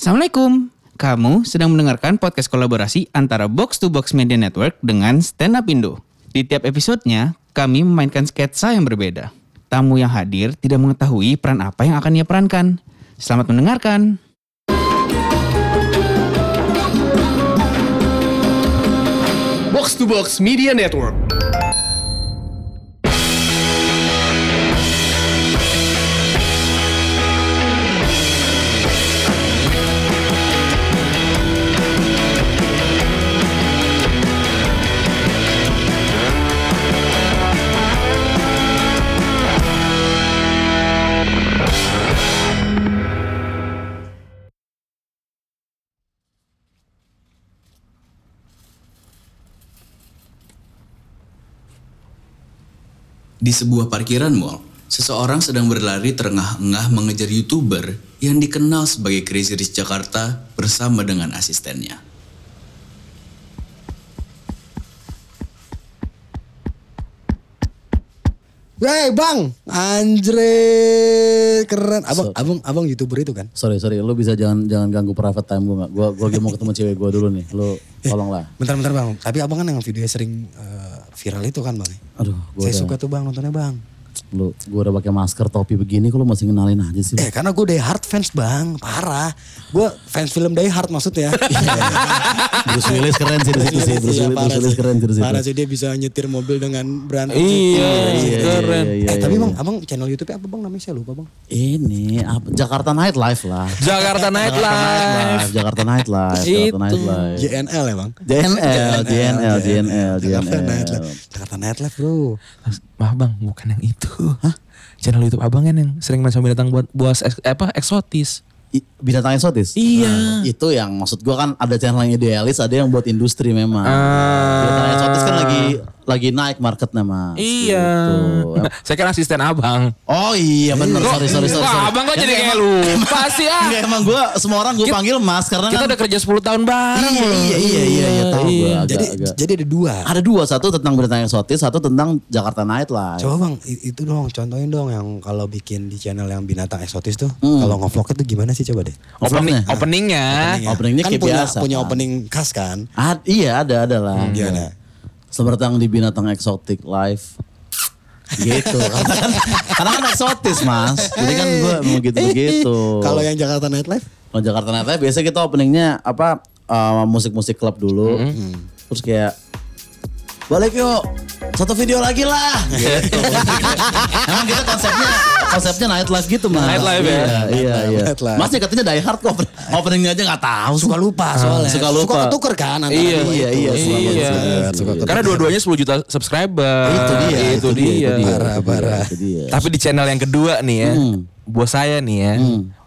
Assalamualaikum. Kamu sedang mendengarkan podcast kolaborasi antara Box to Box Media Network dengan Stand Up Indo. Di tiap episodenya, kami memainkan sketsa yang berbeda. Tamu yang hadir tidak mengetahui peran apa yang akan ia perankan. Selamat mendengarkan. Box to Box Media Network. Di sebuah parkiran mall, seseorang sedang berlari terengah-engah mengejar YouTuber yang dikenal sebagai Crazy Rich Jakarta bersama dengan asistennya. Wey bang, Andre keren. Abang, So- abang, abang youtuber itu kan? Sorry sorry, lu bisa jangan jangan ganggu private time gue nggak. Gue gue lagi mau ketemu cewek gue dulu nih. Lu tolonglah. Bentar-bentar bang. Tapi abang kan yang videonya sering eh, viral itu kan bang? Aduh, gue Saya udah, suka tuh bang nontonnya bang. Lu gue udah pakai masker topi begini, kok lu masih ngenalin aja sih? lu? Eh karena gue Die Hard fans bang, parah. Gue fans film Die Hard maksudnya. Bruce Willis keren sih di situ sih. Bruce Iya, Willis, parah Bruce Willis sih. keren sih di situ. Parah sih dia bisa nyetir mobil dengan berantem. Iya, Iya, keren. iya, iya, eh tapi iya. bang, abang channel YouTube apa bang namanya saya lupa bang. Ini apa? Jakarta Night Live lah. Jakarta Nightlife. Jakarta Night Live. Itu. Jakarta Night Live. JNL ya bang. JNL, JNL, JNL, Jakarta Night JNL. Live. Jakarta Night Live bro. Maaf bang, bukan yang itu. Hah? Channel YouTube abang kan yang sering main sama binatang buat buas eks- apa eksotis. I- Binatang eksotis? Iya. Nah, itu yang maksud gua kan ada channel yang idealis, ada yang buat industri memang. Ah. Binatang eksotis kan lagi lagi naik marketnya mas. Iya. Gitu. Saya kan asisten abang. Oh iya bener, sorry sorry sorry. Wah, abang kok jadi kayak emang- lupa sih ah. Enggak emang gue semua orang gue panggil mas karena Kita kan udah kerja 10 tahun bareng. iya, iya iya iya iya tahu Iya. gue agak, Jadi agak. jadi ada dua. ada dua satu tentang binatang eksotis satu tentang Jakarta Night Live. Coba bang, itu dong contohin dong yang kalau bikin di channel yang binatang eksotis tuh, Hmm. kalau ngevlog itu gimana sih coba deh? Opening, Vlognya. openingnya. Openingnya kan kayak punya, biasa, punya kan. opening khas kan? Ad- iya ada ada lah. Gimana? Selamat datang di binatang eksotik live. gitu karena kan karena kan eksotis mas jadi kan gue mau gitu begitu Kalau yang Jakarta Nightlife? Kalau Jakarta Night Live biasanya kita openingnya apa uh, musik-musik klub dulu. Terus kayak balik yuk satu video lagi lah gitu. Emang kita konsepnya konsepnya night live gitu mas. Night live ya? Iya iya iya. Night live. Mas nih katanya die hard kok open- openingnya aja nggak tahu. Suka lupa soalnya. Suka lupa. Suka ketuker kan antara Iya, iya, iya, Suka iya. Karena dua-duanya 10 juta subscriber. Itu dia. Itu, dia. Parah, itu dia, parah. itu dia. Tapi di channel yang kedua nih ya, Hmm. bos saya nih ya,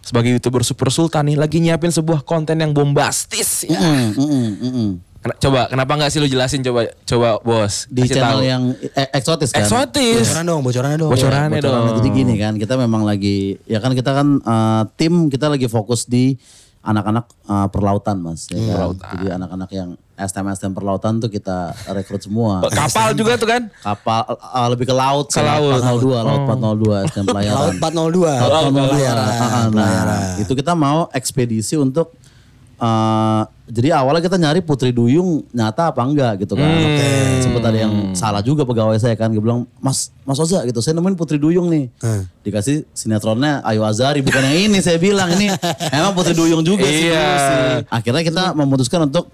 sebagai youtuber super sultan nih lagi nyiapin sebuah konten yang bombastis ya. Mm, mm, mm, mm, mm. Kena- Coba kenapa nggak sih lu jelasin coba coba bos Di Kasih channel tahu. yang eh, eksotis kan. eksotis. Bocoran dong, bocorannya dong. Bocorannya Bocorannya. dong. Jadi gini kan, kita memang lagi ya kan kita kan eh, tim kita lagi fokus di anak-anak eh, perlautan mas. Ya kan? Jadi anak-anak yang STM STM perlautan tuh kita rekrut semua. Kapal juga tuh kan? Kapal eh, lebih ke laut, Ke laut. 402, laut 402 STM pelayaran. Laut 402. Laut 402. Pelayaran. Ah, ah, Nah, itu kita mau ekspedisi untuk eh, jadi awalnya kita nyari Putri Duyung nyata apa enggak gitu kan. Sempet ada yang salah juga pegawai saya kan. Dia bilang, Mas, Mas Oza gitu, saya nemuin Putri Duyung nih. Dikasih sinetronnya Ayu Azari, bukan yang ini saya bilang. Ini emang Putri Duyung juga sih. Iya. sih. Akhirnya kita memutuskan untuk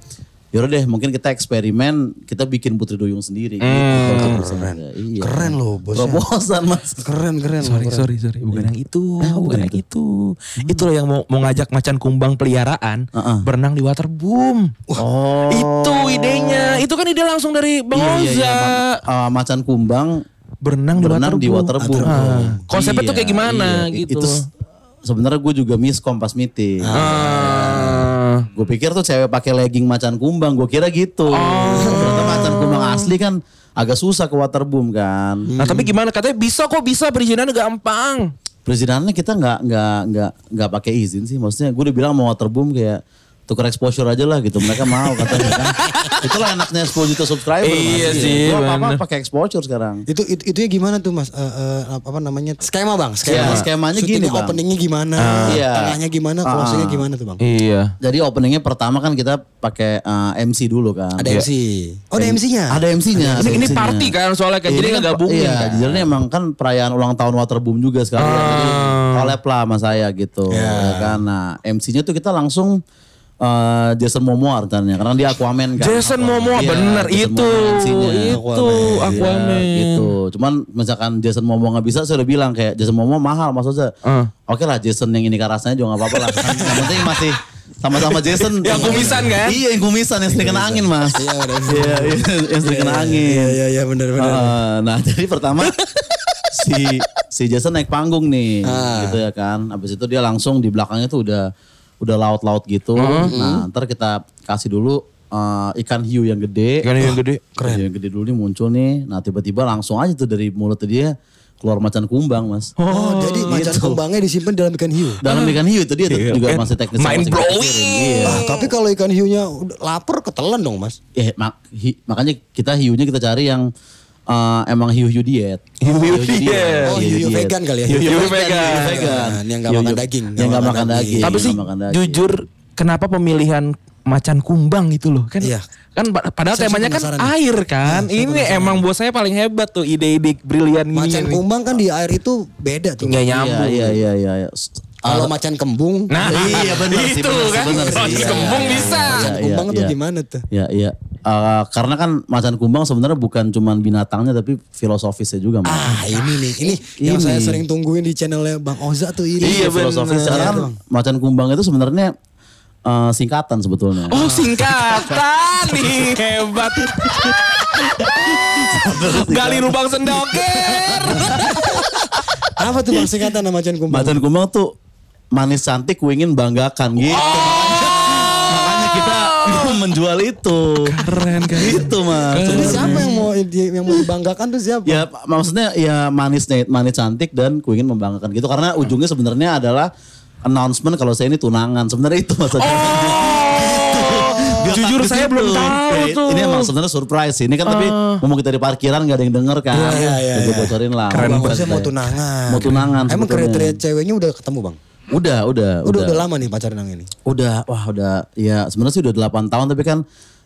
Yaudah deh mungkin kita eksperimen kita bikin Putri Duyung sendiri gitu. Kalau bisa ada. Iya. Keren loh bosnya. Terobosan mas. Keren, keren. Sorry, keren. sorry, sorry. Bukan yang itu. bukan yang itu. Itu loh yang mau, mau ngajak macan kumbang peliharaan Heeh. berenang di waterboom. Oh. Itu idenya. Itu kan ide langsung dari Bang Iya, iya, Oza. iya. Ma- uh, macan kumbang Berenang, berenang di waterboom. Ah. Konsepnya tuh kayak gimana I- gitu. Itu sebenarnya gue juga miskom pas meeting. Ah. Gue pikir tuh cewek pakai legging macan kumbang, gue kira gitu. Oh. Ternyata macan kumbang asli kan agak susah ke waterboom kan. Nah tapi gimana katanya bisa kok bisa perizinannya gampang. Perizinannya kita nggak nggak nggak nggak pakai izin sih. Maksudnya gue udah bilang mau waterboom kayak tukar exposure aja lah gitu. Mereka mau katanya kan. Itulah enaknya 10 juta subscriber. Iya Mas. sih, Gua apa-apa pakai exposure sekarang. Itu itu itunya gimana tuh Mas? Eh, eh, apa namanya? Skema Bang, skema. Iya, skemanya gini, Bang. openingnya gimana? Iya. Tengahnya gimana? Closingnya gimana tuh Bang? Iya. Jadi openingnya pertama kan kita pakai eh, MC dulu kan. Ada MC. Oh, ada MC-nya. Ada MC-nya. Ini, ada ini party kan soalnya kan. Jadi kan nggak gabungin Iya, kan. ini emang kan perayaan ulang tahun Waterboom juga sekarang. Jadi Ah. collab lah sama saya gitu. Ya kan. Nah, MC-nya tuh kita langsung eh, Jason Momoa rencananya karena dia Aquaman kan. Jason Momoa, Iya, bener. Jason Itu, Momoa itu Iya, Aquaman. gitu. Cuman misalkan Jason Momoa nggak bisa, saya udah bilang kayak Jason Momoa mahal maksudnya. Ah. Oke lah Jason yang ini rasanya juga nggak apa-apa lah. Kan yang penting masih sama-sama Jason. Yang kumisan kan? Iya yang kumisan yang sering kena angin mas. Iya, benar. Iya iya, yang sering kena angin. Iya, iya, iya, benar, benar. Ah, nah jadi pertama si si Jason naik panggung nih, Ah. gitu ya kan. Habis itu dia langsung di belakangnya tuh udah udah laut-laut gitu. Nah ntar kita kasih dulu eh, ikan hiu yang gede. Ikan hiu yang gede. Keren. Yang gede dulu nih muncul nih. Nah tiba-tiba langsung aja tuh dari mulutnya dia keluar macan kumbang mas. Oh, jadi macan gitu. kembangnya disimpan dalam ikan hiu. Dalam ikan hiu itu dia tuh juga masih teknis. Mind blowing. Iya. Ah, tapi kalau ikan hiunya udah lapar ketelan dong, Mas. Eh, mak- hi- makanya kita hiunya kita cari yang eh, emang hiu-hiu diet. Hiu-hiu diet. Oh, hiu-hiu vegan kali ya. Hiu-hiu vegan. hiu-hiu vegan. Yang nggak Hiu-hiu- makan daging, Yang nggak makan daging. Tapi sih jujur kenapa pemilihan macan kumbang gitu loh kan Iya. kan pa- padahal Saya temanya kan nih. air kan ini emang buat saya paling hebat tuh ide-ide brilian Macan kumbang kan di air itu beda tuh. nggak Iya, nyambung iya, iya, iya. iya. Kalau macan kembung, nah iya benar sih, itu kan. Macan Iya, kembung iya, bisa iya, macan iya, kumbang tuh iya. gimana tuh? Ya, iya. Eh, karena kan macan kumbang sebenarnya bukan cuman binatangnya tapi filosofisnya juga, Mas. Ah ini nih, ini, yang Ini. saya sering tungguin di channelnya Bang Oza tuh ini. Iya, filosofis bener. karena kan macan kumbang itu sebenarnya eh, singkatan sebetulnya. oh singkatan nih hebat gali lubang sendoker Apa tuh bang singkatan nama macan kumbang? Macan kumbang tuh manis cantik kuingin banggakan gitu. Makanya kita menjual itu. Keren kan? Itu mas. Jadi siapa yang mau yang mau dibanggakan tuh siapa? Ya mak- maksudnya ya manis nih, manis cantik dan kuingin membanggakan gitu karena ujungnya sebenarnya adalah announcement kalau saya ini tunangan sebenarnya itu maksudnya. Biar jujur takut saya gitu. belum tahu Ya, tuh. Ini emang sebenarnya surprise sih. Ini kan tapi ngomong kita di parkiran gak ada yang denger kan. Iya, iya, Gue iya. bocorin lah. Bang Ngomong Oza kita. mau tunangan. Mau tunangan Emang kriteria ceweknya udah ketemu bang? Udah, udah, Udah udah lama nih pacaran yang ini. Udah, wah udah, ya sebenarnya sih udah 8 tahun tapi kan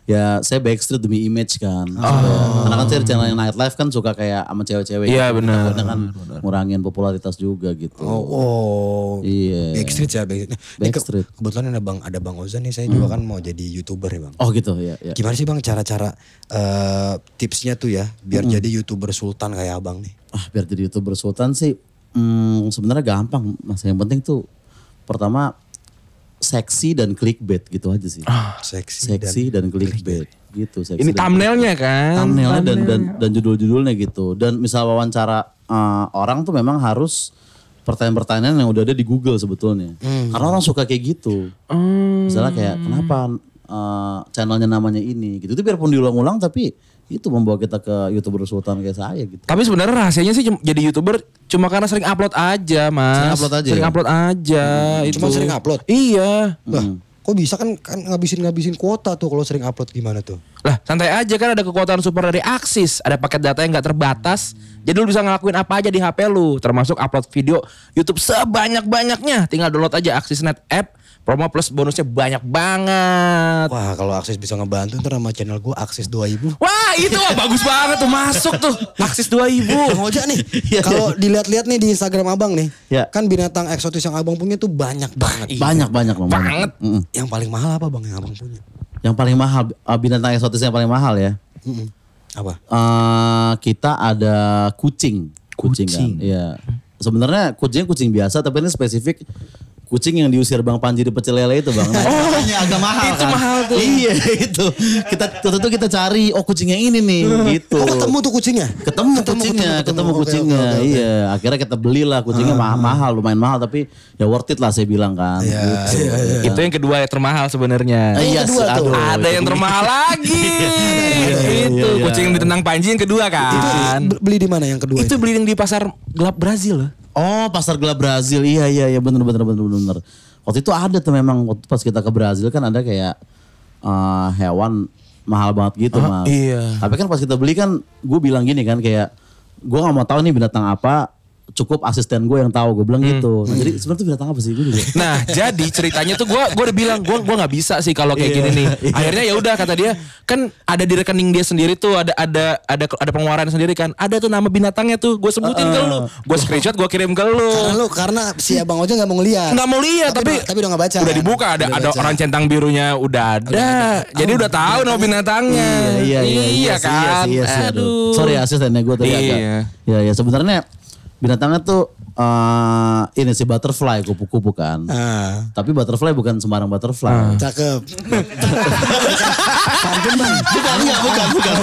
ya saya backstreet demi image kan. Supaya- Karena kan saya di channel yang nightlife kan suka kayak sama cewek-cewek. Iya, gitu. benar, Takutnya kan ngurangin popularitas juga gitu. Oh, oh. Iya. Backstreet ya Backstreet. Ke- Backstreet. kebetulan ada bang ada bang Oza nih. Saya juga kan mau jadi youtuber ya bang. Oh gitu ya. ya. Gimana sih bang cara-cara eh, tipsnya tuh ya biar jadi youtuber sultan kayak abang nih? Ah, biar jadi youtuber sultan sih hmm, sebenarnya gampang. Mas yang penting tuh pertama seksi dan clickbait gitu aja sih. Seksi, seksi dan, clickbait gitu. Seksi ini dan thumbnailnya kan thumbnailnya dan dan dan judul-judulnya gitu. Dan misal wawancara eh, orang tuh memang harus pertanyaan-pertanyaan yang udah ada di Google sebetulnya. Karena orang suka kayak gitu. Misalnya kayak kenapa eh, channelnya namanya ini gitu. Itu biarpun diulang-ulang tapi itu membawa kita ke youtuber sultan kayak saya gitu. Tapi sebenarnya rahasianya sih jadi youtuber cuma karena sering upload aja mas. Sering upload aja Sering ya? upload aja. itu. Cuma sering upload? Iya. Lah, kok bisa kan kan ngabisin-ngabisin kuota tuh kalau sering upload gimana tuh? Lah santai aja kan ada kekuatan super dari Axis. Ada paket data yang nggak terbatas. Jadi lu bisa ngelakuin apa aja di HP lu. Termasuk upload video YouTube sebanyak-banyaknya. Tinggal download aja Axisnet app. Promo plus bonusnya banyak banget. Wah kalau akses bisa ngebantu ntar sama channel gue akses 2000. Wah itu wah, bagus banget tuh masuk tuh. Axis 2000. Bang Oja nih, kalau dilihat-lihat nih di Instagram abang nih, Ya. kan binatang eksotis yang abang punya tuh banyak banget. Banyak banyak. Banget. Mm-mm. Yang paling mahal apa bang yang abang punya? Yang paling mahal eh, binatang eksotis yang paling mahal ya. Mm-mm. Apa? eh kita ada kucing. Kucing, kan. Iya. Sebenarnya kucingnya kucing biasa tapi ini spesifik kucing yang diusir Bang Panji di pecel lele itu Bang. Nah, makanya agak mahal itu kan. mahal tuh. Iya itu. Kita itu kita cari oh kucing yang ini nih gitu. Oh ketemu tuh kucingnya? Ketemu, kucingnya, ketemu, Oke, kucingnya. oke, oke, oke. Iya, akhirnya kita belilah kucingnya ma- mahal, lumayan mahal tapi ya worth it lah saya bilang kan. Iya, gitu. iya, iya. Itu yang kedua yang termahal sebenarnya. Eh, iya, kedua sih, tuh. aduh, Ada itu yang termahal lagi. iya, itu iya. kucing yang ditendang Panji yang kedua Itu kan. be- beli di mana yang kedua? Itu beli yang di pasar gelap Brazil loh. Oh, pasar gelap Brazil. Iya, iya, iya, bener, bener, bener, bener. Waktu itu ada tuh memang waktu pas kita ke Brazil kan ada kayak eh, hewan mahal banget gitu mas. iya. Tapi kan pas kita beli kan gue bilang gini kan kayak gue nggak mau tahu nih binatang apa cukup asisten gue yang tahu gue bilang gitu. Nah, jadi sebenarnya tuh binatang apa sih gue juga. Nah, jadi ceritanya tuh gua gua udah bilang gua gua nggak bisa sih kalau kayak gini nih. Akhirnya ya udah kata dia, kan ada di rekening dia sendiri tuh ada ada ada ada pengeluaran sendiri kan. Ada tuh nama binatangnya tuh, gue sebutin ke lu. Gue screenshot, gue kirim ke lu. Karena lu karena si Abang Oja gak mau ngeliat. Nggak mau lihat tapi udah- tapi udah nggak baca. Udah kan? dibuka ada Udah ada baca. orang centang birunya udah ada. Jadi udah tahu nama binatangnya. iya, iya, iya, sih, kan. Iya, sih, iya, sih, aduh. Aduh. Sorry ya asistennya gue tadi Iya. agak. Ya, ya sebenarnya binatangnya tuh eh ini si butterfly kupu-kupu kan. Ah, Tapi butterfly bukan sembarang butterfly. cakep. Bukan, enggak, bukan, bukan.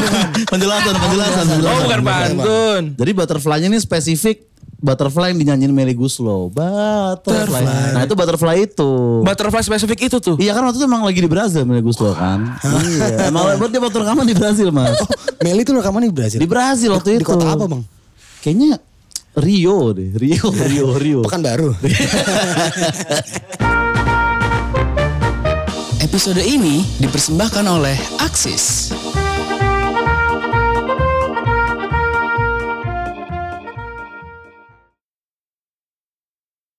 Penjelasan, penjelasan, Oh bukan pantun. Jadi butterfly-nya ini spesifik butterfly yang dinyanyiin Melly Guslow. Butterfly. Nah itu butterfly itu. Butterfly spesifik itu tuh. Iya kan waktu itu emang lagi di Brazil Melly Guslow kan. iya. Emang buat dia waktu rekaman di Brazil mas. Meli tuh rekaman di Brazil. Di Brazil waktu Di itu. kota apa, Bang? Kayaknya Rio deh. Rio, Rio, Rio. Pekanbaru. Episode ini dipersembahkan oleh Axis.